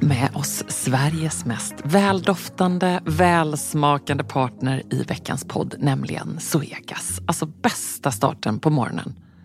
med oss Sveriges mest väldoftande, välsmakande partner i veckans podd, nämligen Zoegas. Alltså bästa starten på morgonen.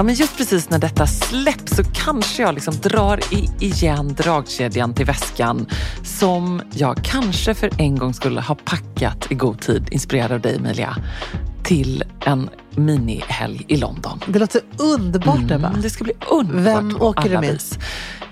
Ja, men just precis när detta släpps så kanske jag liksom drar i igen dragkedjan till väskan som jag kanske för en gång skulle ha packat i god tid, inspirerad av dig Emilia, till en minihelg i London. Det låter underbart, Ebba. Mm, det ska bli underbart Vem åker du med? vis.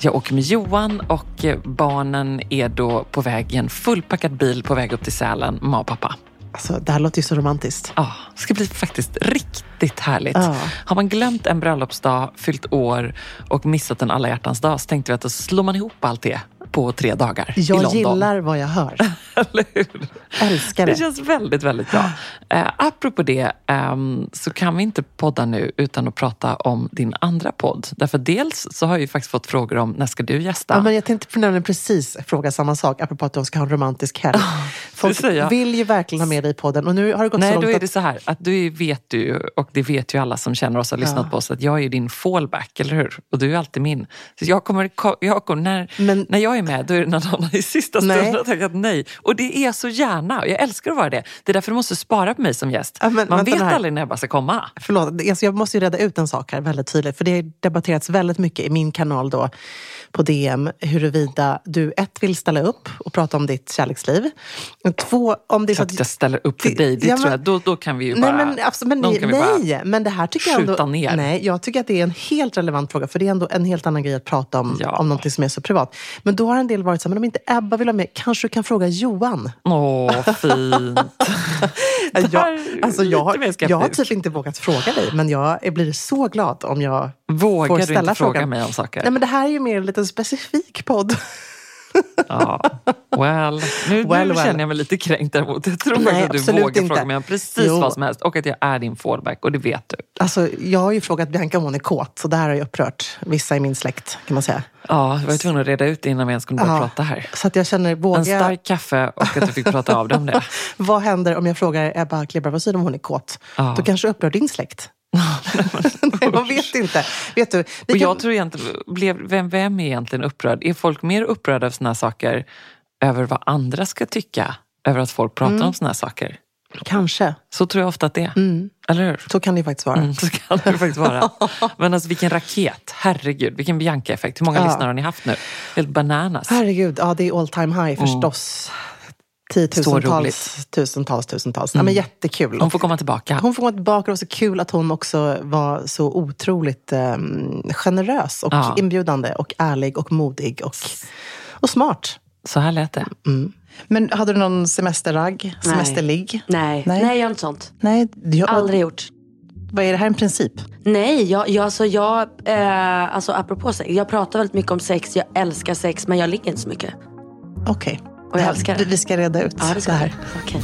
Jag åker med Johan och eh, barnen är då på väg i en fullpackad bil på väg upp till Sälen, mamma och pappa. Alltså, det här låter ju så romantiskt. Ja, det ska bli faktiskt riktigt härligt. Ja. Har man glömt en bröllopsdag, fyllt år och missat en alla hjärtans dag så tänkte vi att då slår man ihop allt det på tre dagar i Jag London. gillar vad jag hör. Eller hur? Älskar Det det. känns väldigt, väldigt bra. Eh, apropå det ehm, så kan vi inte podda nu utan att prata om din andra podd. Därför dels så har jag ju faktiskt fått frågor om när ska du gästa? Ja, men jag tänkte nämligen precis fråga samma sak, apropå att de ska ha en romantisk helg. Folk säger jag. vill ju verkligen ha med dig i podden och nu har det gått så Nej, långt då är att det så här att du vet ju, och det vet ju alla som känner oss och har lyssnat Ja. på oss, att jag är din fallback, eller hur? Och du är alltid min. Så jag kommer, jag kommer, när, Men- när jag är med, då är det någon annan i sista stund Nej. har tackat nej. Och det är så gärna, jag älskar att vara det. Det är därför du måste spara på mig som gäst. Ja, Man vet här. aldrig när jag bara ska komma. Förlåt, alltså jag måste ju reda ut en sak här väldigt tydligt. För det har debatterats väldigt mycket i min kanal då på DM huruvida du ett vill ställa upp och prata om ditt kärleksliv. Två, om det är Så att jag ställer upp för dig, det ja, tror men- jag, då, då kan vi ju Nej, bara... men, absolut, men, nej, bara nej, men det här tycker jag ändå... ner. Nej, jag tycker att det är en helt relevant fråga. För det är ändå en helt annan grej att prata om, Ja. om någonting som är så privat. Men då har en del varit så här, men om inte Ebba vill ha med, kanske du kan fråga Johan? Åh, fint. Jag, alltså jag, har, jag har typ inte vågat fråga dig, men jag blir så glad om jag Vågar får du ställa inte fråga frågan. mig om saker? Nej, men det här är ju mer en liten specifik podd. Ja, well. Nu, Well, nu well. känner jag mig lite kränkt däremot. Jag tror Nej, att du vågar inte. fråga mig om precis Jo. vad som helst och att jag är din fallback och det vet du. Alltså, jag har ju frågat Bianca om hon är kåt, så här har ju upprört vissa i min släkt, kan man säga. Ja, jag var tvungen att reda ut det innan vi ens kunde börja Ja. prata här. Så att jag känner, vågar En stark kaffe och att du fick prata av dig om det. Vad händer om jag frågar Ebba Kleber vad säger om hon är kåt? Ja. Då kanske upprör din släkt. Nej, man vet inte. Vet du, Och kan- jag tror egentligen, blev, vem, vem är egentligen upprörd? Är folk mer upprörda av såna här saker över vad andra ska tycka? Över att folk pratar Mm. om såna här saker? Kanske. Så tror jag ofta att det är. Eller hur? Så kan det faktiskt vara. Mm, så kan det faktiskt vara. Men alltså vilken raket. Herregud, vilken Bianca-effekt. Hur många Ja. lyssnare har ni haft nu? Helt bananas. Herregud, ja det är all time high förstås. Tiotusentals, tusentals, tusentals. Ja, men jättekul. Hon får komma tillbaka. Hon får komma tillbaka. Det var så kul att hon också var så otroligt um, generös och Ja. inbjudande och ärlig och modig och, och smart. Så här lät det. Men hade du någon semesterragg? Semesterligg? Nej. Nej. Nej, jag gör inte sånt. Nej, jag, Aldrig gjort. Vad är det här en princip? Nej, jag, jag, alltså, jag, eh, alltså apropå sex. Jag pratar väldigt mycket om sex, jag älskar sex, men jag ligger inte så mycket. Okej. Och jag Det här- älskar det. Vi ska reda ut Ja, det ska här. jag. Okej.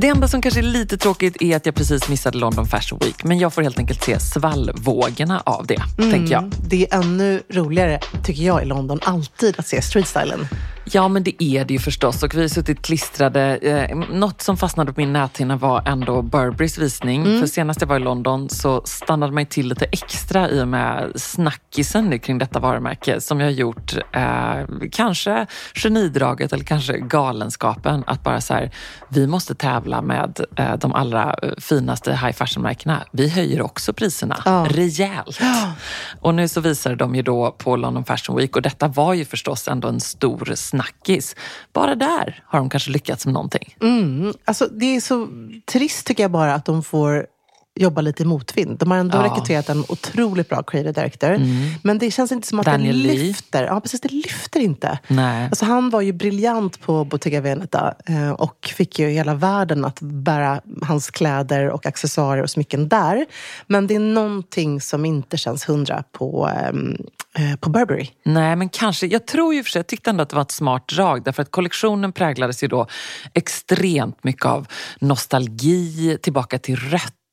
Det enda som kanske är lite tråkigt är att jag precis missade London Fashion Week. Men jag får helt enkelt se svallvågorna av det, tänker jag. Det är ännu roligare, tycker jag, i London alltid att se streetstylen. Ja, men det är det ju förstås. Och vi har suttit klistrade. Eh, något som fastnade på min näthinna var ändå Burberrys visning. För senast jag var i London så stannade man ju till lite extra i och med snackisen kring detta varumärke som jag har gjort eh, kanske genidraget eller kanske galenskapen att bara så här, vi måste tävla med eh, de allra eh, finaste high fashion-märkena. Vi höjer också priserna Ja. rejält. Och nu så visade de ju då på London Fashion Week och detta var ju förstås ändå en stor snackis. Bara där har de kanske lyckats med någonting. Mm. Alltså, det är så trist tycker jag bara att de får jobba lite i motvind. De har ändå Ja. Mm. rekryterat en otroligt bra creative director. Men det känns inte som att Daniel det Lee. lyfter. Ja, precis. Det lyfter inte. Nej. Alltså, han var ju briljant på Bottega Veneta eh, och fick ju hela världen att bära hans kläder och accessoarer och smycken där. Men det är någonting som inte känns hundra på, ehm, eh, på Burberry. Nej, men kanske. Jag tror ju för sig, jag tyckte ändå att det var ett smart drag därför att kollektionen präglades ju då extremt mycket av nostalgi, tillbaka till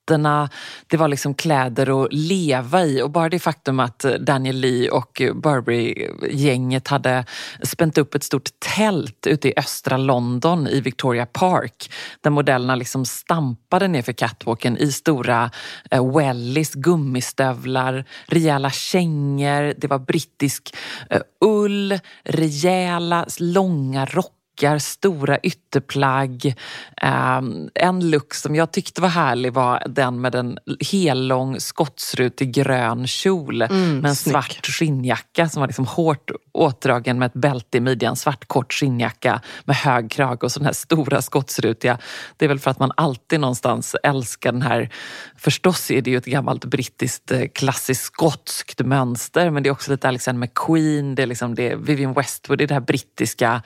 rötterna. Det var liksom kläder att leva i och bara det faktum att Daniel Lee och Burberry-gänget hade spänt upp ett stort tält ute i östra London i Victoria Park där modellerna liksom stampade ner för catwalken i stora eh, wellies, gummistövlar, rejäla kängor. Det var brittisk eh, ull, rejäla långa rockar stora ytterplagg. Um, en look som jag tyckte var härlig var den med en hellång skotsrutig grön kjol med en snygg. svart skinnjacka som var liksom hårt åtdragen med ett bälte i midjan. Svart kort skinnjacka med hög krage och sån här stora skotsrutiga. Det är väl för att man alltid någonstans älskar den här... Förstås är det ju ett gammalt brittiskt eh, klassiskt skotskt mönster men det är också lite Alexander McQueen, det är, liksom det är Vivienne Westwood, det är det här brittiska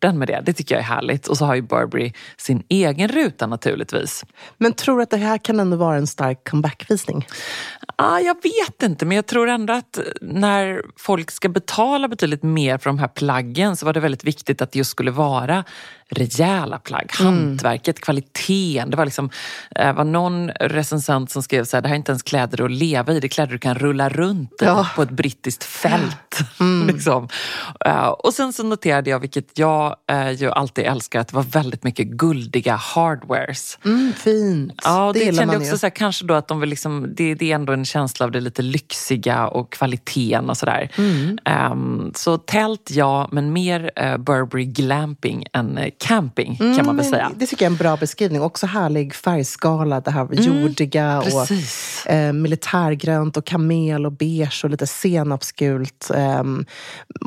flörten med det. Det tycker jag är härligt. Och så har ju Burberry sin egen ruta naturligtvis. Men tror du att det här kan ändå vara en stark comebackvisning? Ah, jag vet inte, men jag tror ändå att när folk ska betala betydligt mer för de här plaggen så var det väldigt viktigt att det just skulle vara rejäla plagg. Hantverket, kvaliteten. Det var liksom, eh, var någon recensent som skrev så här, det här är inte ens kläder att leva i, det är kläder du kan rulla runt i Ja. på ett brittiskt fält. liksom. Eh, och sen så noterade jag, vilket jag eh, ju alltid älskar, att det var väldigt mycket guldiga hardwares. Mm, fint. Ja, det, gillar kände jag också så här, kanske då att de vill liksom, det, det är ändå en känsla av det lite lyxiga och kvaliteten och sådär. Mm. Ehm, så tält ja, men mer Burberry glamping än camping kan man väl säga. Det tycker jag är en bra beskrivning. Också härlig färgskala, det här jordiga och Precis. eh, militärgrönt och kamel och beige och lite senapsgult. ehm,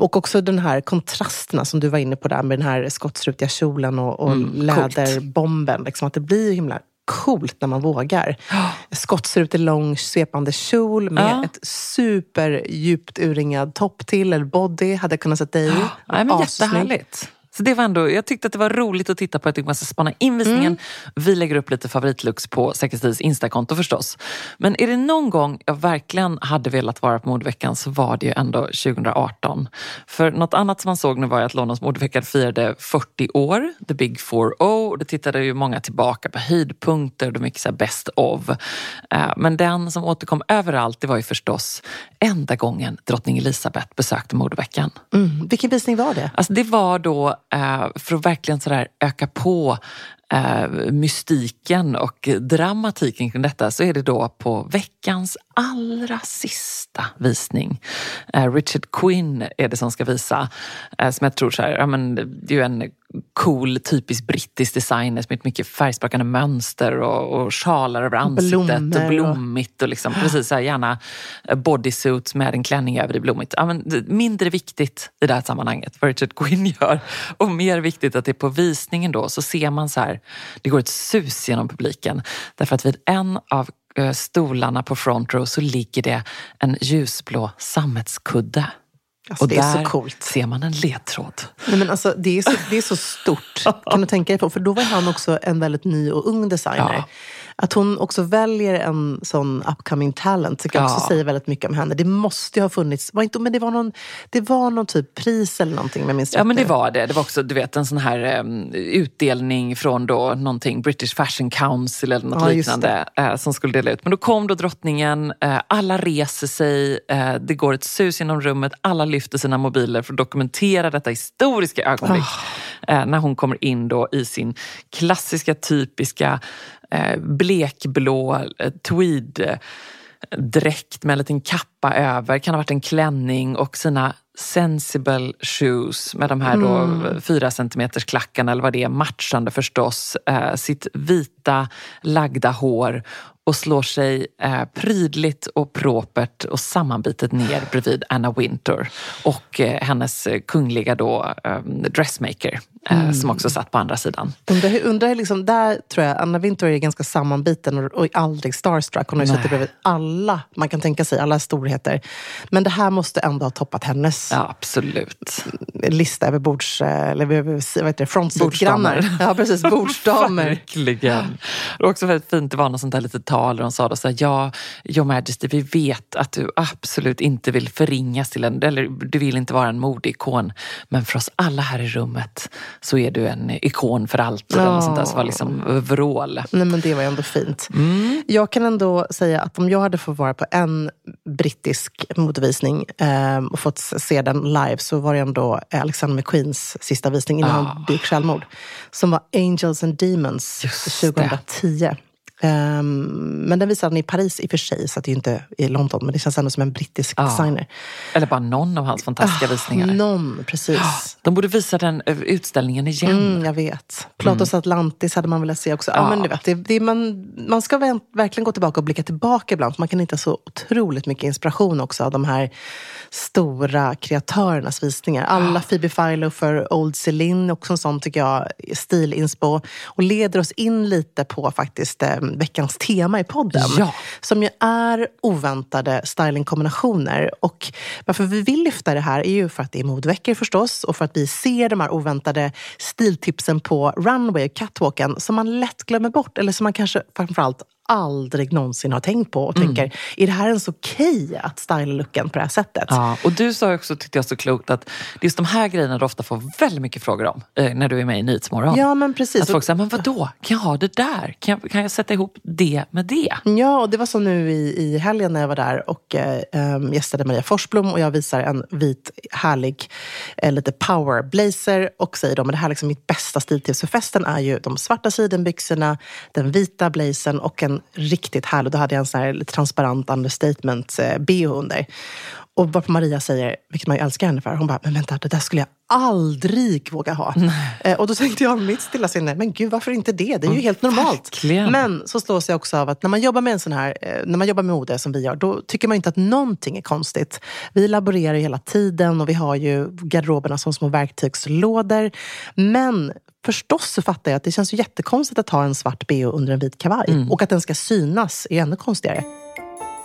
och också den här kontrasterna som du var inne på där med den här skottsrutiga kjolen och, och Mm, läderbomben. Liksom, att det blir himla coolt när man vågar. Skottsrutig lång svepande kjol med Ja. ett superdjupt urringad topp till, eller body, hade jag kunnat sätta dig i. Nej, men jättehärligt. Så det var ändå, jag tyckte att det var roligt att titta på. Jag tycker man ska spana in visningen. Mm. Vi lägger upp lite favoritlooks på Säkerstils Instakonto förstås. Men är det någon gång jag verkligen hade velat vara på modeveckan så var det ju ändå 2018. För något annat som man såg nu var ju att Londons modevecka firade 40 år, the big 4-0. Och Då tittade ju många tillbaka på höjdpunkter och det mycket så best of. Eh, Men den som återkom överallt det var ju förstås enda gången drottning Elizabeth besökte modeveckan. Mm. Vilken visning var det? Alltså det var då Eh, för att verkligen sådär öka på eh, mystiken och dramatiken kring detta så är det då på veckans allra sista visning. Eh, Richard Quinn är det som ska visa, som jag tror så här, ja, men det är ju en cool, typisk brittisk designer med mycket färgsprakande mönster och, och sjalar över ansiktet Blommor och blommigt och liksom, precis så här, gärna bodysuits med en klänning över i blommigt. Ja, men, mindre viktigt i det här sammanhanget vad Richard Quinn gör och mer viktigt att det är på visningen då så ser man så här, det går ett sus genom publiken därför att vid en av eh, stolarna på front row så ligger det en ljusblå sammetskudde. Alltså, och det är så coolt. ser man en ledtråd. Nej, men alltså, det, är så, det är så stort. Kan du tänka dig på? För då var han också en väldigt ny och ung designer. Ja. Att hon också väljer en sån upcoming talent tycker jag också Ja. säger väldigt mycket om henne. Det måste ju ha funnits, var inte, men det var, någon, det var någon typ pris eller någonting om jag minns Ja men det var det. Det var också du vet, en sån här em, utdelning från då någonting, British Fashion Council eller något Ja, liknande eh, som skulle dela ut. Men då kom då drottningen, eh, alla reser sig, eh, det går ett sus genom rummet, alla lyfter sina mobiler för att dokumentera detta historiska ögonblick. Eh, när hon kommer in då i sin klassiska, typiska blekblå eh, tweed eh, dräkt med en liten kappa över, kan ha varit en klänning och sina sensible shoes med de här då fyra centimeters klackarna eller vad det är, matchande förstås, eh, sitt vita lagda hår och slår sig eh, prydligt och propert och sammanbitet ner bredvid Anna Wintour och eh, hennes eh, kungliga då, eh, dressmaker eh, som också satt på andra sidan. Undrar, undrar liksom, där tror jag Anna Wintour är ganska sammanbiten och, och aldrig starstruck. Hon har ju suttit bredvid alla man kan tänka sig, alla storheter. Men det här måste ändå ha toppat hennes Ja, absolut. lista över bords... Eller över, vad heter det? Frontseat-grannar. Bordsdamer. Ja, precis. Bordsdamer. Verkligen. Det var också väldigt fint, det var något sånt där litet tal där de sa då så här, ja, Your Majesty, vi vet att du absolut inte vill förringas till en, eller du vill inte vara en modeikon, men för oss alla här i rummet så är du en ikon för alltid. Eller något sånt där, så var liksom vrål. Nej, men det var ändå fint. Jag kan ändå säga att om jag hade fått vara på en brittisk modevisning eh, och fått se den live så var det ändå Alexander McQueens sista visning innan han begick självmord. Som var Angels and Demons Just det. 2010. Ehm, men den visade han i Paris i och för sig, så att det är inte i London. Men det känns ändå som en brittisk Ja. designer. Eller bara någon av hans fantastiska visningar. Någon, precis. De borde visa den eh, utställningen igen. Mm, jag vet. Platos Atlantis hade man velat se också. Ja. Ja. men du vet, det, det, man, man ska verkligen gå tillbaka och blicka tillbaka ibland. För man kan hitta så otroligt mycket inspiration också av de här stora kreatörernas visningar. Alla Phoebe Philo för Old Celine, också en sån tycker jag stilinspo. Och leder oss in lite på faktiskt eh, veckans tema i podden. Ja. Som ju är oväntade stylingkombinationer. Och varför vi vill lyfta det här är ju för att det är modeveckor förstås och för att vi ser de här oväntade stiltipsen på runway och catwalken som man lätt glömmer bort eller som man kanske framförallt aldrig någonsin har tänkt på och tänker, är det här ens okej att styla looken på det här sättet? Ja, och du sa också, tyckte jag så klokt, att det är just de här grejerna du ofta får väldigt mycket frågor om eh, när du är med i Nyhetsmorgon. Ja, men precis. Att folk säger, men vadå, kan jag ha det där? Kan jag, kan jag sätta ihop det med det? Ja, och det var så nu i, i helgen när jag var där och eh, em, gästade Maria Forsblom och jag visar en vit, härlig, eh, lite power blazer och säger då, men det här är liksom mitt bästa stiltips för festen är ju de svarta sidenbyxorna, den vita blazern och en riktigt härlig, då hade jag en sån här transparent understatement-bh eh, under. Och varpå Maria säger, vilket man ju älskar henne för, hon bara, men vänta, det där skulle jag aldrig våga ha. Eh, och då tänkte jag mitt stilla sinne, men gud varför inte det? Det är ju helt normalt. verkligen. Men så slås jag också av att när man jobbar med en sån här, eh, när man jobbar med mode som vi gör, då tycker man inte att någonting är konstigt. Vi laborerar ju hela tiden och vi har ju garderoberna som små verktygslådor. Men förstås så fattar jag att det känns ju jättekonstigt att ha en svart bh under en vit kavaj. Och att den ska synas är ännu konstigare.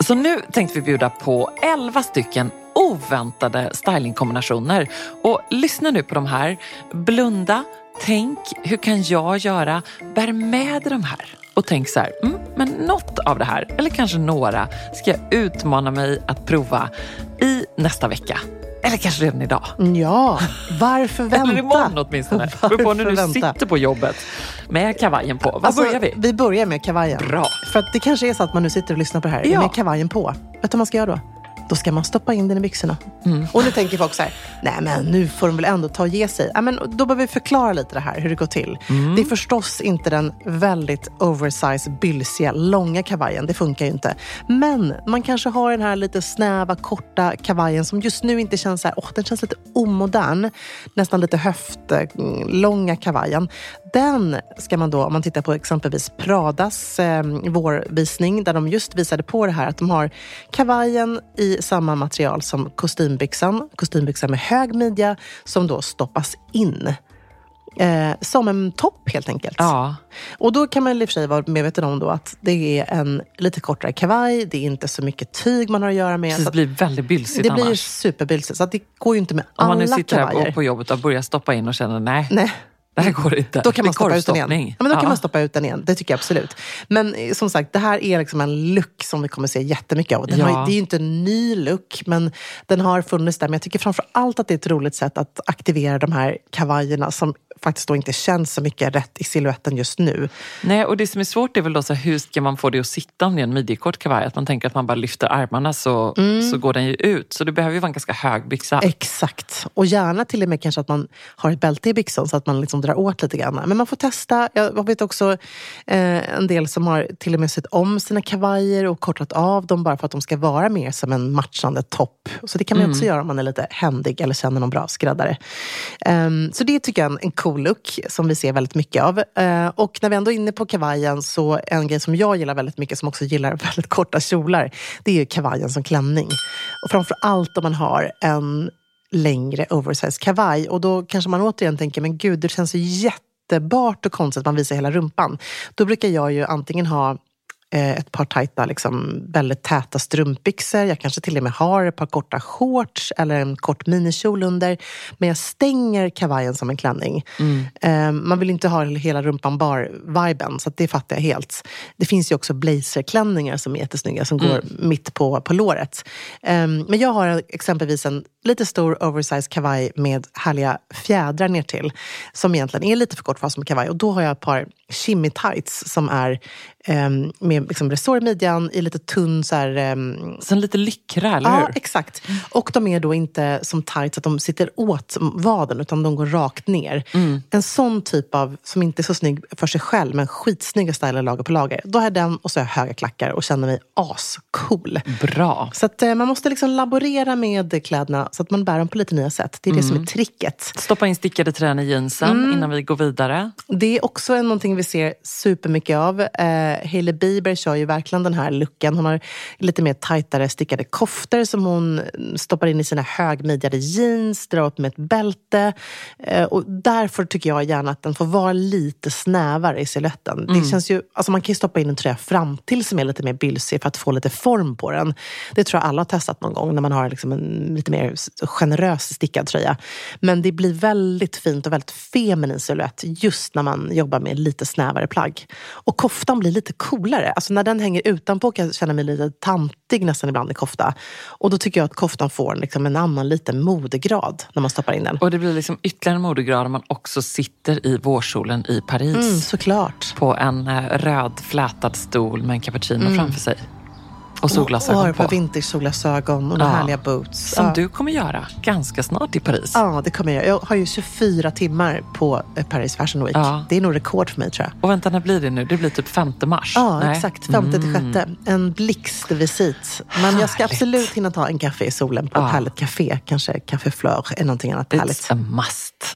Så nu tänkte vi bjuda på 11 stycken oväntade stylingkombinationer. Och lyssna nu på de här. Blunda, tänk, hur kan jag göra? Bär med dig de här. Och tänk så här, mm, men något av det här, eller kanske några, ska jag utmana mig att prova i nästa vecka. Eller kanske redan idag. Ja, varför vänta? Eller imorgon åtminstone. Beror på när du Varför vänta? sitter på jobbet med kavajen på. Var Alltså, börjar vi? Vi börjar med kavajen. Bra. För att det kanske är så att man nu sitter och lyssnar på det här Ja. med kavajen på. Vet du vad man ska göra då? Då ska man stoppa in den i byxorna. Och nu tänker folk så här, nej men nu får de väl ändå ta och ge sig. Ja, men då behöver vi förklara lite det här, hur det går till. Det är förstås inte den väldigt oversize, bylsiga, långa kavajen. Det funkar ju inte. Men man kanske har den här lite snäva, korta kavajen som just nu inte känns så här, åh, den känns lite omodern. Nästan lite höftlånga kavajen. Den ska man då, om man tittar på exempelvis Pradas eh, vårvisning, där de just visade på det här att de har kavajen i samma material som kostymbyxan. Kostymbyxan med hög midja som då stoppas in. Eh, som en topp helt enkelt. Ja. Och då kan man i och för sig vara medveten om då att det är en lite kortare kavaj, det är inte så mycket tyg man har att göra med. Precis, så det blir väldigt bylsigt det blir annars. superbylsigt. Så det går ju inte med Om alla man nu sitter kavajer. här på, på jobbet och börjar stoppa in och känner nej, Nej. Det här går inte. Då kan man stoppa ut den igen. Ja, men då kan man stoppa ut den igen. Det tycker jag absolut. Men eh, som sagt, det här är liksom en look som vi kommer se jättemycket av. Den Ja. har, det är ju inte en ny look, men den har funnits där. Men jag tycker framför allt att det är ett roligt sätt att aktivera de här kavajerna som faktiskt då inte känns så mycket rätt i siluetten just nu. Nej, och det som är svårt är väl då så här, hur ska man få det att sitta om det är en midjekort kavaj? Att man tänker att man bara lyfter armarna så, Mm. så går den ju ut. Så det behöver ju vara en ganska hög byxa. Exakt. Och gärna till och med kanske att man har ett bälte i byxan så att man liksom drar åt lite grann. Men man får testa. Jag vet också eh, en del som har till och med sett om sina kavajer och kortat av dem bara för att de ska vara mer som en matchande topp. Så det kan man också göra om man är lite händig eller känner någon bra skräddare. Ehm, så det tycker jag är en, en cool look som vi ser väldigt mycket av. Eh, och när vi ändå är inne på kavajen så en grej som jag gillar väldigt mycket, som också gillar väldigt korta kjolar, det är ju kavajen som klänning. Och framför allt om man har en längre oversize kavaj. Och då kanske man återigen tänker, men gud, det känns ju jättebart och konstigt att man visar hela rumpan. Då brukar jag ju antingen ha ett par tajta, liksom, väldigt täta strumpbyxor. Jag kanske till och med har ett par korta shorts eller en kort minikjol under. Men jag stänger kavajen som en klänning. Eh, man vill inte ha hela rumpan bar-viben, så det fattar jag helt. Det finns ju också blazerklänningar som är jättesnygga, som går mitt på, på låret. Eh, men jag har exempelvis en lite stor oversize kavaj med härliga fjädrar ner till som egentligen är lite för kort för att som kavaj. Och då har jag ett par shimmy tights som är ehm, med liksom resår i midjan i lite tunn så här, ehm, Sen lite lyckra, eller Ja, hur? exakt. Och de är då inte som tights att de sitter åt vaden utan de går rakt ner. Mm. En sån typ av, som inte är så snygg för sig själv, men skitsnygga stylar lager på lager. Då har jag den och så har jag höga klackar och känner mig ascool. Bra. Så att, eh, man måste liksom laborera med kläderna så att man bär dem på lite nya sätt. Det är det som är tricket. Stoppa in stickade trän i jeansen Mm. innan vi går vidare. Det är också någonting vi ser supermycket av. Eh, Hailey Bieber kör ju verkligen den här looken. Hon har lite mer tajtare stickade koftor som hon stoppar in i sina högmidjade jeans, drar upp med ett bälte. Eh, och därför tycker jag gärna att den får vara lite snävare i siluetten. Det känns ju, alltså man kan ju stoppa in en tröja fram till som är lite mer bylsig för att få lite form på den. Det tror jag alla har testat någon gång när man har liksom en lite mer generös stickad tröja. Men det blir väldigt fint och väldigt feminin silhuett just när man jobbar med lite snävare plagg. Och koftan blir lite coolare. Alltså när den hänger utanpå kan jag känna mig lite tantig nästan ibland i kofta. Och då tycker jag att koftan får liksom en annan liten modegrad när man stoppar in den. Och det blir liksom ytterligare en modegrad om man också sitter i vårsolen i Paris. Mm, såklart. På en eh, röd flätad stol med en cappuccino framför sig. Och Och solglasögon ett par på. vintage-solglasögon och Ja. härliga boots. Som Ja. du kommer göra ganska snart i Paris. Ja, det kommer jag. Jag har ju 24 timmar på eh, Paris Fashion Week. Ja. Det är nog rekord för mig tror jag. Och vänta, när blir det nu? Det blir typ 5 mars? Ja, Nej. exakt. Femte till sjätte. En blixtvisit. Men jag ska Härligt. absolut hinna ta en kaffe i solen på ett Ja. härligt café. Kanske Café Fleur eller någonting annat It's härligt. a must.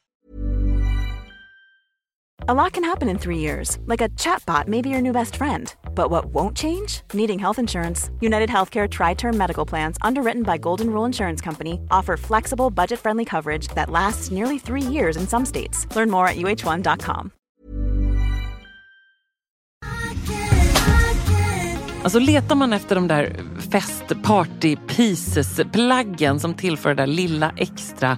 A lot can happen in three years, like a chatbot may be your new best friend. But what won't change? Needing health insurance. United Healthcare Tri Term Medical Plans, underwritten by Golden Rule Insurance Company, offer flexible, budget friendly coverage that lasts nearly three years in some states. Learn more at uh1.com. Alltså letar man efter de där fest party pieces plaggen som tillför det där lilla extra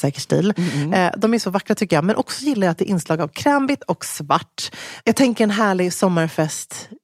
säker stil, eh, de är så vackra tycker jag. Men också gillar jag att det är inslag av krämvitt och svart. Jag tänker en härlig sommarfest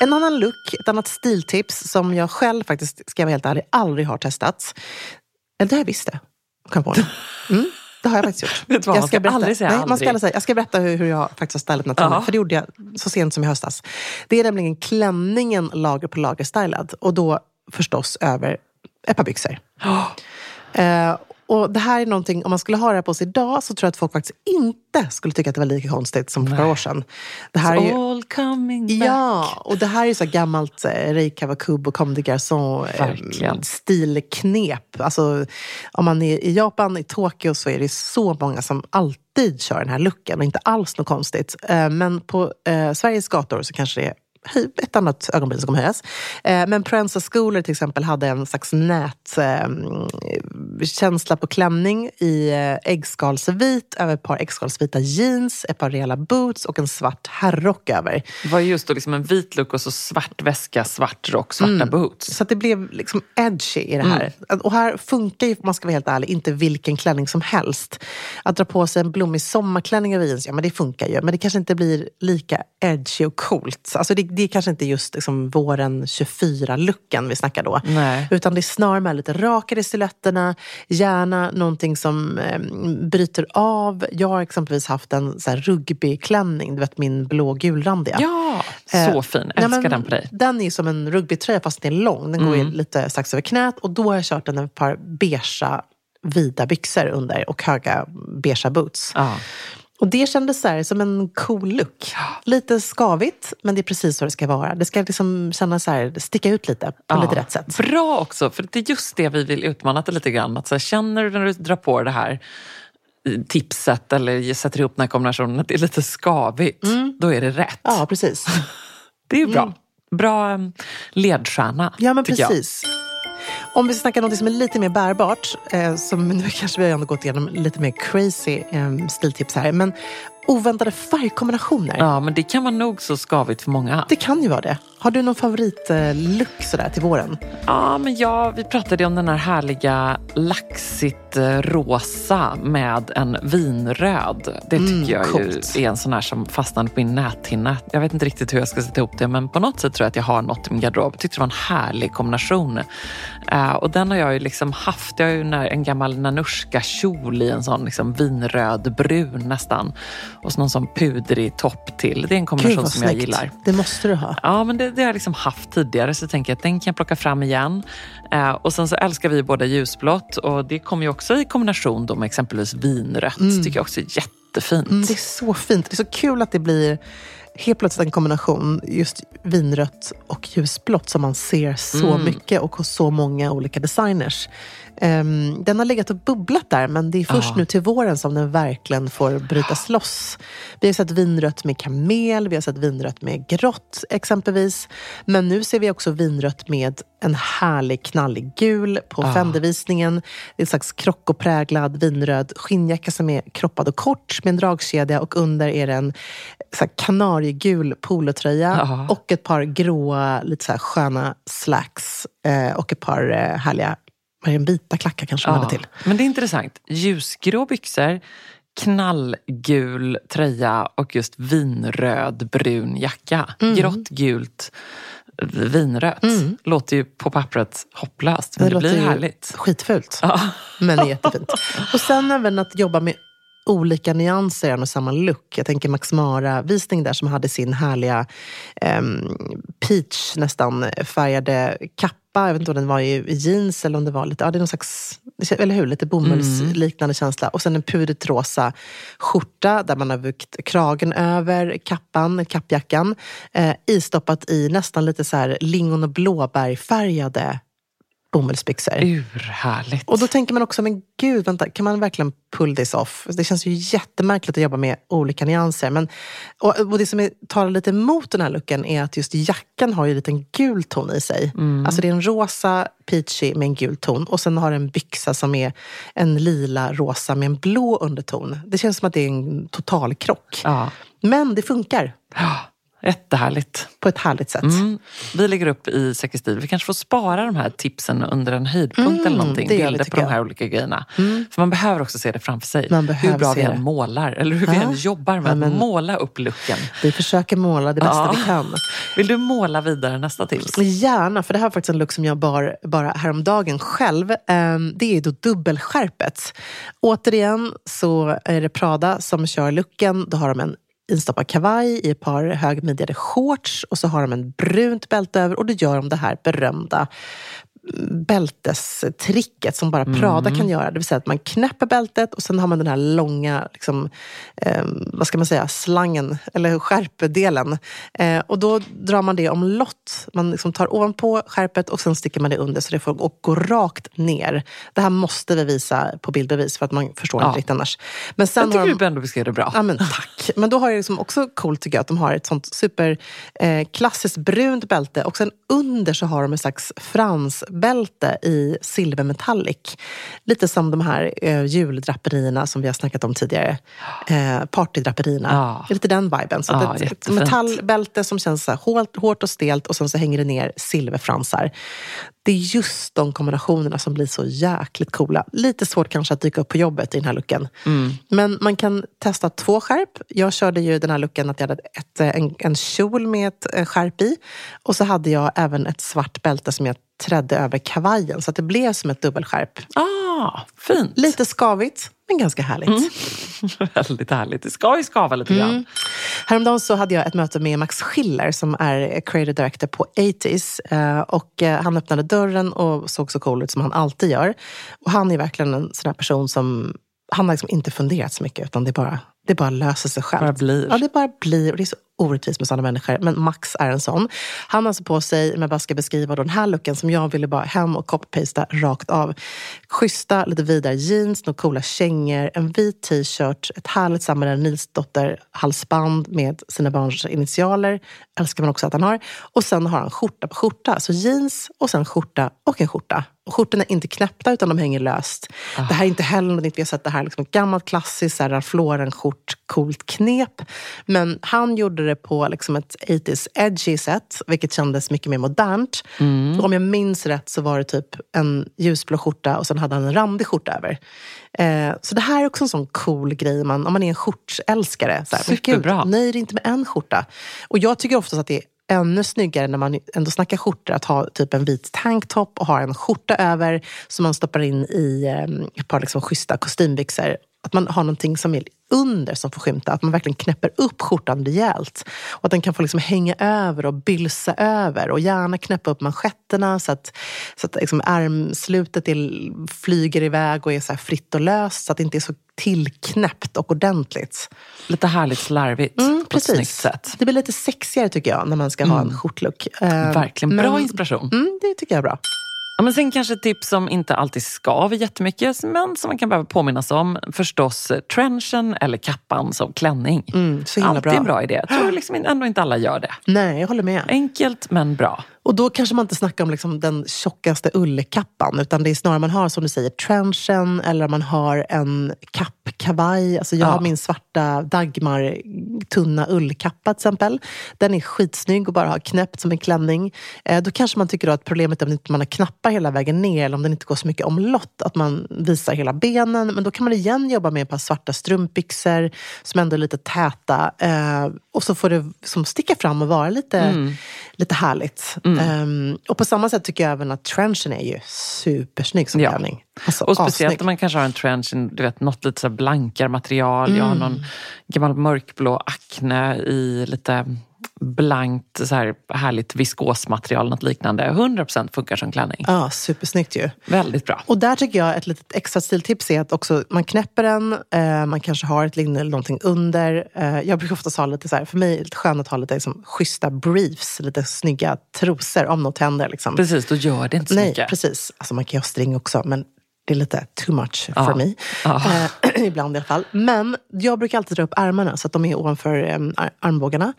En annan look, ett annat stiltips som jag själv faktiskt, ska jag vara helt ärlig, aldrig har testat. Eller det har jag visst det. Kom. Mm, det har jag faktiskt gjort. Vet vad, jag man ska aldrig säga nej, Man ska aldrig. aldrig säga. Jag ska berätta hur, hur jag faktiskt har stylat tröjan. Ja. För det gjorde jag så sent som i höstas. Det är nämligen klänningen lager på lager stylad. Och då förstås över ett par byxor. Eh, och det här är någonting, om man skulle ha det här på sig idag så tror jag att folk faktiskt inte skulle tycka att det var lika konstigt som för några år sedan. Det här är ju, All coming back. Ja, och det här är så här gammalt eh, Rei Kawakubo, Comme des Garçons eh, stilknep. Alltså, om man är i Japan, i Tokyo, så är det så många som alltid kör den här looken och inte alls något konstigt. Eh, men på eh, Sveriges gator så kanske det är ett annat ögonbryn som kommer höjas. Eh, men Prensa Schooler till exempel hade en slags nätkänsla på klänning i eh, äggskalsvit över ett par äggskalsvita jeans, ett par rejäla boots och en svart herrrock över. Det var just då liksom en vit look och så svart väska, svart rock, svarta boots. Så det blev liksom edgy i det här. Och här funkar ju, om man ska vara helt ärlig, inte vilken klänning som helst. Att dra på sig en blommig sommarklänning över jeans, ja men det funkar ju. Men det kanske inte blir lika edgy och coolt. Alltså det, det är kanske inte just liksom våren 24-looken vi snackar då. Nej. Utan det är snarare med lite rakare silhuetterna, gärna någonting som eh, bryter av. Jag har exempelvis haft en så här rugbyklänning, du vet min blå-gulrandiga. Ja, så Eh, fin. nej, Älskar men den på dig. Den är som en rugbytröja fast den är lång. Den går Mm. ju lite strax över knät och då har jag kört den ett par beigea vida byxor under och höga beigea boots. Ja. Och det kändes så här, som en cool look. Lite skavigt, men det är precis så det ska vara. Det ska liksom kännas så här, sticka ut lite på Ja. lite rätt sätt. Bra också, för det är just det vi vill utmana till lite grann. Att så här, känner du när du drar på det här tipset eller sätter ihop den här kombinationen att det är lite skavigt, då är det rätt. Ja, precis. Det är bra. Bra eh, ledstjärna, Ja, men tycker jag. Om vi snackar något som är lite mer bärbart, eh, som nu kanske vi har ändå gått igenom lite mer crazy eh, stiltips här, men oväntade färgkombinationer. Ja, men det kan vara nog så skavigt för många. Det kan ju vara det. Har du någon favoritlook sådär till våren? Ja, men ja, vi pratade om den här härliga laxigt eh, rosa med en vinröd. Det tycker Mm, jag ju är en sån här som fastnade på min näthinna. Jag vet inte riktigt hur jag ska sätta ihop det, men på något sätt tror jag att jag har något i min garderob. Jag tyckte det var en härlig kombination. Eh, och den har jag ju liksom haft. Jag har ju en gammal Nanushka-kjol i en sån liksom vinröd brun nästan. Och så någon sån pudrig topp till. Det är en kombination som jag gillar. Det måste du ha. Ja, men det, det har jag liksom haft tidigare så jag tänker att den kan jag plocka fram igen. Eh, och sen så älskar vi båda ljusblått och det kommer ju också i kombination då med exempelvis vinrött. tycker jag också är jättefint. Mm, det är så fint. Det är så kul att det blir helt plötsligt en kombination, just vinrött och ljusblått som man ser så Mm. mycket och hos så många olika designers. Ehm, den har legat och bubblat där, men det är först Ja. nu till våren som den verkligen får brytas loss. Vi har sett vinrött med kamel, vi har sett vinrött med grått exempelvis. Men nu ser vi också vinrött med en härlig knallig gul på Ja. Fendervisningen. Det är en slags krockopräglad vinröd skinnjacka som är kroppad och kort med en dragkedja och under är det en så här kanariegul polotröja Ja. och ett par gråa, lite så här sköna slacks eh, och ett par eh, härliga det, vita klackar kanske de hade till. Men det är intressant. Ljusgrå byxor, knallgul tröja och just vinröd brun jacka. Mm. Grått, gult, vinrött. Låter ju på pappret hopplöst, men det, låter blir härligt. Skitfult, Ja. men är jättefint. Och sen även att jobba med olika nyanser en och samma look. Jag tänker Max Mara-visning där som hade sin härliga em, peach nästan färgade kappa. Jag vet inte om den var i jeans eller om det var lite, ja det är någon slags, eller hur, lite bomullsliknande känsla. Och sen en pudret rosa skjorta där man har vikt kragen över kappan, kappjackan. Eh, istoppat i nästan lite så här lingon och blåbärfärgade bomullsbyxor. Urhärligt. Och då tänker man också, men gud, vänta, kan man verkligen pull this off? Det känns ju jättemärkligt att jobba med olika nyanser. Men, och, och det som är, talar lite emot den här looken är att just jackan har ju en liten gul ton i sig. Alltså det är en rosa peachy med en gul ton och sen har en byxa som är en lila rosa med en blå underton. Det känns som att det är en total krock. Ja. Men det funkar Jättehärligt. på ett härligt sätt. Mm. Vi lägger upp i Säkerstil. Vi kanske får spara de här tipsen under en höjdpunkt Mm, eller någonting. det vi, Bilder på tycker de jag. här olika grejerna. För man behöver också se det framför sig. Man behöver hur bra se vi än målar eller hur vi Ja. än jobbar med Ja, men- att måla upp looken. Vi försöker måla det bästa Ja. vi kan. Vill du måla vidare nästa tips? Gärna, för det här var faktiskt en look som jag bar bara häromdagen själv. Ehm, Det är då dubbelskärpet. Återigen så är det Prada som kör looken. Då har de en instoppad kavaj i ett par högmidjade shorts och så har de en brunt bälte över och då gör de det här berömda bältestricket som bara Prada kan göra. Det vill säga att man knäpper bältet och sen har man den här långa, liksom, eh, vad ska man säga, slangen, eller skärpedelen. Eh, och då drar man det om lott. Man liksom tar ovanpå skärpet och sen sticker man det under så det får och gå rakt ner. Det här måste vi visa på bildbevis för att man förstår Ja. inte riktigt annars. Men sen Jag tycker har de, du ändå beskrev det bra. Ja, men tack. Men då har jag liksom också coolt tycker jag att de har ett sånt super eh, brunt bälte och sen under så har de ett slags fransbälte i silvermetallic. Lite som de här eh, juldraperierna som vi har snackat om tidigare. Eh, partydraperierna. Ja. Lite den viben. Så Ja, ett, metallbälte som känns så här hårt, hårt och stelt och sen så hänger det ner silverfransar. Det är just de kombinationerna som blir så jäkligt coola. Lite svårt kanske att dyka upp på jobbet i den här looken. Men man kan testa två skärp. Jag körde ju den här looken att jag hade ett, eh, en, en kjol med ett eh, skärp i. Och så hade jag även ett svart bälte som jag trädde över kavajen. Så att det blev som ett dubbelskärp. Ah, fint. Lite skavigt, men ganska härligt. Väldigt härligt. Det ska ju skava lite Mm. grann. Häromdagen så hade jag ett möte med Max Schiller som är creative director på 80s. Eh, Och eh, han öppnade dörren och såg så cool ut som han alltid gör. Och han är verkligen en sån här person som han har liksom inte funderat så mycket utan det bara, det bara löser sig själv. Bara blir. Ja, det bara blir. Och det är så orättvist med sådana människor. Men Max är en sån. Han har alltså på sig, om jag bara ska beskriva då den här looken som jag ville bara hem och copy-pasta rakt av. Schyssta, lite vidare jeans, några coola kängor, en vit t-shirt, ett härligt Samuel Nilsdotter halsband med sina barns initialer. Älskar man också att han har. Och sen har han skjorta på skjorta. Så jeans och sen skjorta och en skjorta. Skjortorna är inte knäppta utan de hänger löst. Det här är inte heller något vi har sett. Det här är liksom gammalt klassiskt Ralph Lauren-skjort, coolt knep. Men han gjorde det på liksom ett 80s edgy sätt, vilket kändes mycket mer modernt. Och om jag minns rätt så var det typ en ljusblå skjorta och sen hade han en randig skjorta över. Eh, så det här är också en sån cool grej man, om man är en skjortälskare. Så här, men Superbra. Gud, nöj dig inte med en skjorta. Och jag tycker oftast att det är ännu snyggare när man ändå snackar skjortor att ha typ en vit tanktop och ha en skjorta över som man stoppar in i eh, ett par liksom schyssta kostymbyxor. Att man har någonting som är under som får skymta. Att man verkligen knäpper upp skjortan rejält. Och att den kan få liksom hänga över och bylsa över. Och gärna knäppa upp manschetterna så att, så att liksom ärmslutet är, flyger iväg och är så fritt och löst. Så att det inte är så tillknäppt och ordentligt. Lite härligt slarvigt Mm, på ett snyggt sätt. Det blir lite sexigare tycker jag när man ska ha en skjortlook. Eh, Verkligen. Bra men- inspiration. Mm, det tycker jag är bra. Ja, men sen kanske tips som inte alltid skaver jättemycket men som man kan behöva påminnas om. Förstås eh, trenchen eller kappan som klänning. Mm, så himla Alltid bra. en bra idé. Jag tror liksom ändå inte alla gör det. Nej, jag håller med. Enkelt men bra. Och då kanske man inte snackar om liksom den tjockaste ullkappan utan det är snarare man har som du säger trenchen eller man har en kappkavaj. Alltså jag Ja. har min svarta Dagmar tunna ullkappa till exempel. Den är skitsnygg och bara har knäppt som en klänning. Eh, då kanske man tycker att problemet är om man har knappar hela vägen ner eller om den inte går så mycket omlott. Att man visar hela benen. Men då kan man igen jobba med ett par svarta strumpbyxor som ändå är lite täta. Eh, och så får det som sticka fram och vara lite, lite härligt. Mm. Ehm, och på samma sätt tycker jag även att trenchen är ju supersnygg som Ja. klänning. Alltså, Och speciellt assnygg. om man kanske har en trench, i, du vet, något lite så blankare material. Jag har Mm. någon gammal mörkblå akne i lite blankt, så här härligt viskosmaterial, något liknande. 100% funkar som klänning. Ja, supersnyggt ju. Väldigt bra. Och där tycker jag ett litet extra stiltips är att också man knäpper den, eh, man kanske har ett linne eller någonting under. Eh, jag brukar ofta ha lite så här, för mig är det skönt att ha lite liksom, schyssta briefs, lite snygga trosor om något händer. Liksom. Precis, då gör det inte så Nej, mycket. precis. Alltså man kan ju ha string också, men det är lite too much Ja. for me. Ja. Eh, ibland i alla fall. Men jag brukar alltid dra upp ärmarna så att de är ovanför eh, ar- armbågarna.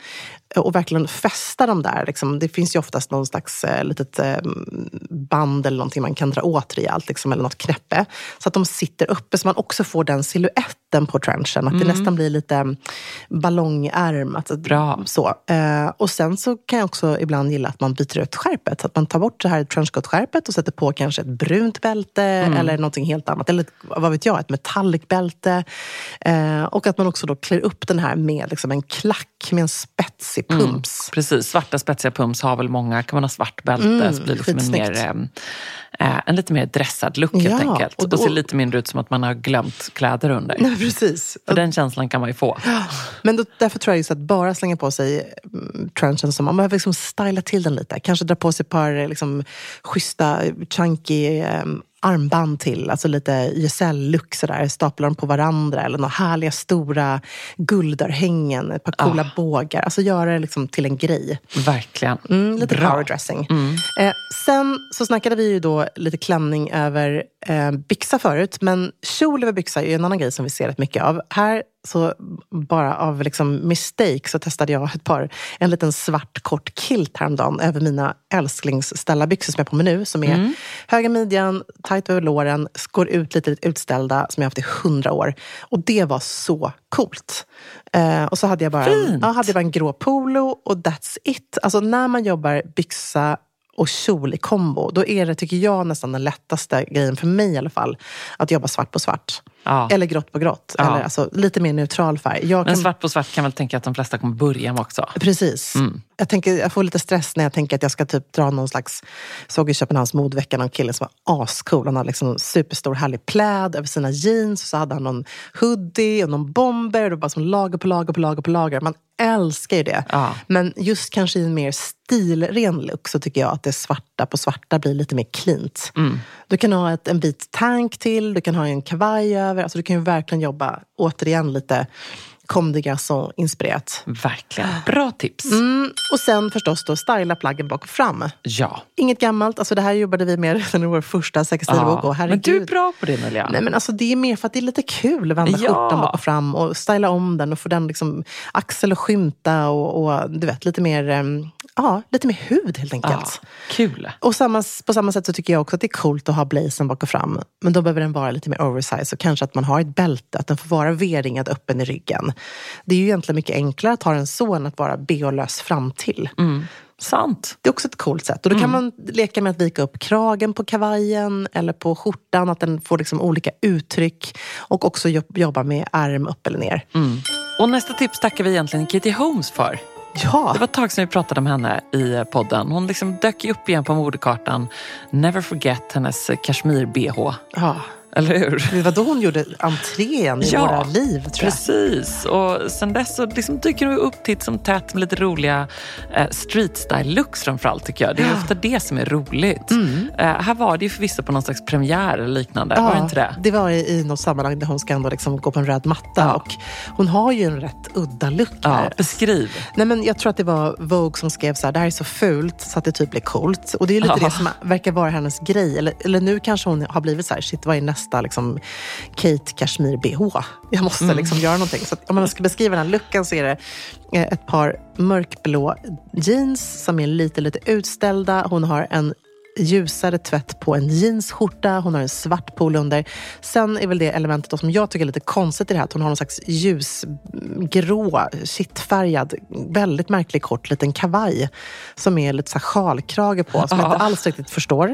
Och verkligen fästa dem där. Liksom. Det finns ju oftast någon slags eh, litet eh, band eller någonting man kan dra åt rejält. Liksom, eller något knäppe. Så att de sitter uppe så man också får den siluetten på trenchen. Att det nästan blir lite mm, ballongärm. Att, Bra. Så. Eh, och sen så kan jag också ibland gilla att man byter ut skärpet. Så att man tar bort det här trenchcoat-skärpet och sätter på kanske ett brunt bälte eller någonting helt annat. Eller vad vet jag, ett metallic-bälte. Eh, och att man också då klär upp den här med liksom en klack med en spetsig pumps. Precis, svarta spetsiga pums har väl många. Kan man ha svart bälte så blir det liksom en, mer, eh, en lite mer dressad look helt Ja, enkelt. och Och, då- ser lite mindre ut som att man har glömt kläder under. Nej, precis. För den känslan kan man ju få. Men då, därför tror jag just att bara slänga på sig mm, trenchen, som man behöver liksom styla till den lite. Kanske dra på sig ett par liksom, schyssta, chunky um, armband till. Alltså lite YSL-look sådär. Stapla dem på varandra. Eller några härliga stora guldörhängen. Ett par coola bågar. Alltså göra det liksom till en grej. Verkligen. Mm, lite Bra. powerdressing. Eh, sen så snackade vi ju då lite klänning över eh, byxa förut. Men kjol över byxa är en annan grej som vi ser rätt mycket av. Här, så bara av liksom mistake, så testade jag ett par, en liten svart kort kilt häromdagen över mina älsklingsställarbyxor som jag har på mig nu. Som är höga midjan, tajt över låren, går ut lite utställda, som jag haft i hundra år. Och det var så coolt. Eh, och så hade jag bara en, ja, hade jag bara en grå polo och that's it. Alltså när man jobbar byxa och kjol i kombo, då är det, tycker jag, nästan den lättaste grejen för mig i alla fall. Att jobba svart på svart. Ja. Eller grått på grått. Ja. Eller alltså, lite mer neutral färg. Jag Men kan, svart på svart kan väl tänka att de flesta kommer börja med också. Precis. Mm. Jag, tänker, jag får lite stress när jag tänker att jag ska typ dra någon slags... såg i Köpenhamns modevecka någon kille som var ascool. Han hade liksom en superstor härlig pläd över sina jeans. Och så hade han någon hoodie och någon bomber. Och det var bara som lager på lager på lager på lager. Man älskar ju det. Ja. Men just kanske i en mer stilren look så tycker jag att det svarta på svarta blir lite mer cleant. Mm. Du kan ha ett, en vit tank till, du kan ha en kavaj över. Alltså du kan ju verkligen jobba, återigen, lite comme des inspirerat. Verkligen. Bra tips. Mm, och sen förstås då styla plaggen bak och fram. Ja. Inget gammalt, alltså det här jobbade vi med redan i vår första sexstilbok. ja. Men du är bra på det Nelja. Nej men alltså det är mer för att det är lite kul att vända Ja. skjortan bak och fram och styla om den och få den liksom axel och skymta och, och du vet lite mer, em, ja, lite mer hud helt ja. enkelt. Kul. Och samma, på samma sätt så tycker jag också att det är coolt att ha blazen bak och fram. Men då behöver den vara lite mer oversize och kanske att man har ett bälte, att den får vara V-ringad öppen i ryggen. Det är ju egentligen mycket enklare att ha den så än att vara bh-lös fram till. Sant. Det är också ett coolt sätt. Och då kan man leka med att vika upp kragen på kavajen eller på skjortan, att den får liksom olika uttryck. Och också jobb- jobba med ärm upp eller ner. Och nästa tips tackar vi egentligen Kitty Holmes för. Ja, Det var ett tag sedan vi pratade om henne i podden. Hon liksom dök upp igen på modekartan. Never forget hennes kashmir-bh. ja. Eller hur? Det var då hon gjorde entré igen i Ja, våra liv, tror jag. Precis. Och sen dess så liksom dyker hon upp titt som tätt med lite roliga eh, street style looks framförallt tycker jag. Det är ofta det som är roligt. Mm. Eh, här var det ju förvisso på någon slags premiär eller liknande. var det inte det? det var i, i något sammanhang där hon ska ändå liksom gå på en röd matta. Ja. Och hon har ju en rätt udda look Ja, här. beskriv. Nej, men jag tror att det var Vogue som skrev så här, det här är så fult så att det typ blir coolt. Och det är ju lite Ja. det som verkar vara hennes grej. Eller, eller nu kanske hon har blivit så här, shit vad är nästa liksom, Kate Kashmir BH? Jag måste Mm. liksom göra någonting. Så att, om man ska beskriva den här looken så är det eh, ett par mörkblå jeans som är lite, lite utställda. Hon har en ljusare tvätt på en jeansskjorta. Hon har en svart polo under. Sen är väl det elementet som jag tycker är lite konstigt i det här, att hon har någon slags ljusgrå, kittfärgad, väldigt märklig kort liten kavaj som är lite så här sjalkrage på, som jag inte alls riktigt förstår,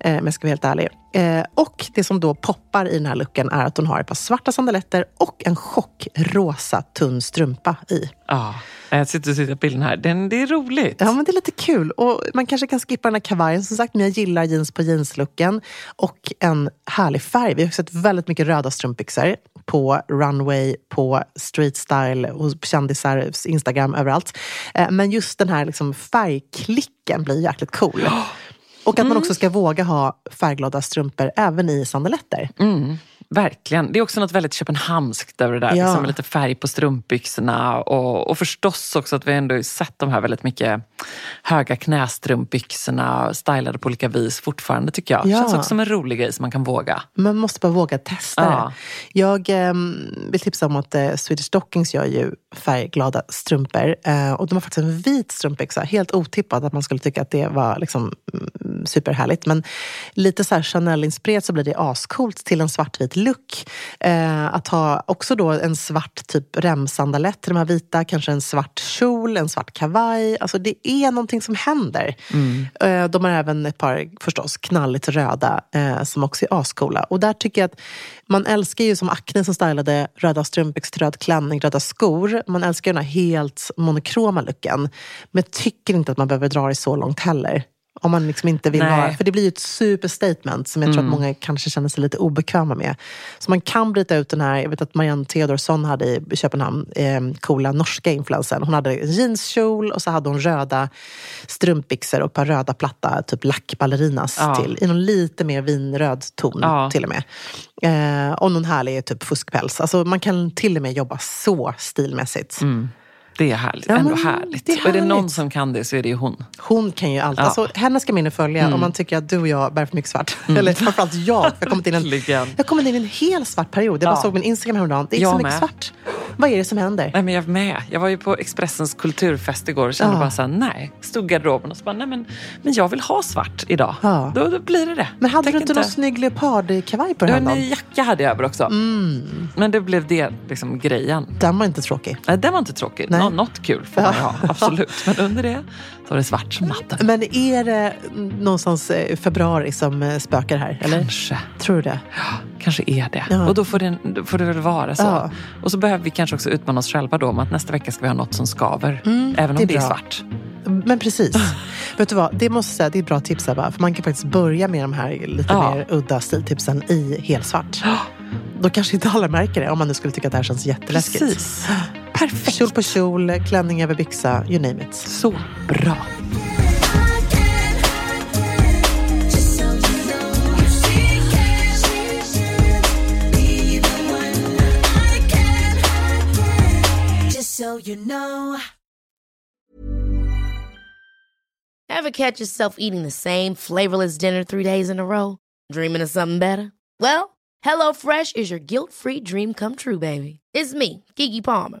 eh, men jag ska vara helt ärlig. Eh, och det som då poppar i den här looken är att hon har ett par svarta sandaletter och en chockrosa tunn strumpa i. Ja, jag sitter och tittar på bilden här. Den, det är roligt. Ja, men det är lite kul. Och man kanske kan skippa den här kavajen som sagt, men jag gillar jeans på jeanslooken. Och en härlig färg. Vi har sett väldigt mycket röda strumpbyxor på runway, på street style, hos kändisar, Instagram, överallt. Eh, Men just den här liksom färgklicken blir jäkligt cool. Och att man också ska våga ha färgglada strumpor även i sandaletter. Mm, verkligen. Det är också något väldigt köpenhamnskt över det där. Ja. Liksom lite färg på strumpbyxorna. Och, och förstås också att vi ändå sett de här väldigt mycket höga knästrumpbyxorna stylade på olika vis fortfarande tycker jag. Ja. Känns också som en rolig grej som man kan våga. Man måste bara våga testa Ja. det. Jag ehm, vill tipsa om att eh, Swedish Stockings gör ju färgglada strumpor. Eh, och de har faktiskt en vit strumpbyxa. Helt otippat att man skulle tycka att det var liksom, mm, superhärligt. Men lite så här Chanel-inspirerat så blir det ascoolt till en svartvit look. Eh, att ha också då en svart typ remsandalett till de här vita. Kanske en svart kjol, en svart kavaj. Alltså det är någonting som händer. Eh, de har även ett par förstås knalligt röda eh, som också är ascoola. Och där tycker jag att man älskar ju som Acne som stylade röda strumpbyxor röd klänning, röda skor. Man älskar den här helt monokroma looken. Men jag tycker inte att man behöver dra det så långt heller. Om man liksom inte vill Nej. ha, för det blir ju ett superstatement som jag tror att många kanske känner sig lite obekväma med. Så man kan bryta ut den här, jag vet att Marianne Theodorsson hade i Köpenhamn, eh, coola norska influensen. Hon hade en jeanskjol och så hade hon röda strumpbyxor och ett par röda platta typ lackballerinas Ja. till. I någon lite mer vinröd ton Ja. till och med. Eh, och någon härlig typ fuskpäls. Alltså man kan till och med jobba så stilmässigt. Det är härligt. Ja, Ändå härligt. det är Och är det någon som kan det så är det ju hon. Hon kan ju allt. Ja. Alltså, henne ska man och följa om man tycker att du och jag bär för mycket svart. Eller framförallt jag. Jag har kommit in i en, jag kommit in en hel svart period. Jag bara Ja. såg min Instagram häromdagen. Det är Jag så mycket med. svart. Vad är det som händer? Nej, men jag är med. Jag var ju på Expressens kulturfest igår och kände Ja. bara så här, nej. Stod i garderoben och så bara, nej men, men jag vill ha svart idag. Ja. Då, då blir det det. Men hade Tänk du inte någon snygg leopardkavaj på den här en dagen? jacka hade jag över också. Mm. Men det blev det liksom grejen. Den var inte tråkig. Nej, den var inte tråkig. Nej. Nå, något kul får man ju ha, absolut. Men under det så var det svart som natten. Men är det någonstans eh, februari som eh, spökar här? Eller? Kanske. Tror du det? Kanske är det. Ja. Och då får det, då får det väl vara så. Ja. Och så behöver vi kanske också utmana oss själva då om att nästa vecka ska vi ha något som skaver. även om Mm, det är det är svart. Men precis. Vet du vad, det, måste, säga, det är ett bra tips Ebba. För man kan faktiskt börja med de här lite Ja. mer udda stiltipsen i helsvart. Då kanske inte alla märker det om man nu skulle tycka att det här känns jätteläskigt. Precis. Perfekt. Kjol på kjol, klänning över byxa, you name it. Så bra. So you know, she can, be the one I can. Just so you know. Ever catch yourself eating the same flavorless dinner three days in a row? Dreaming of something better? Well, HelloFresh is your guilt-free dream come true, baby. It's me, Kiki Palmer.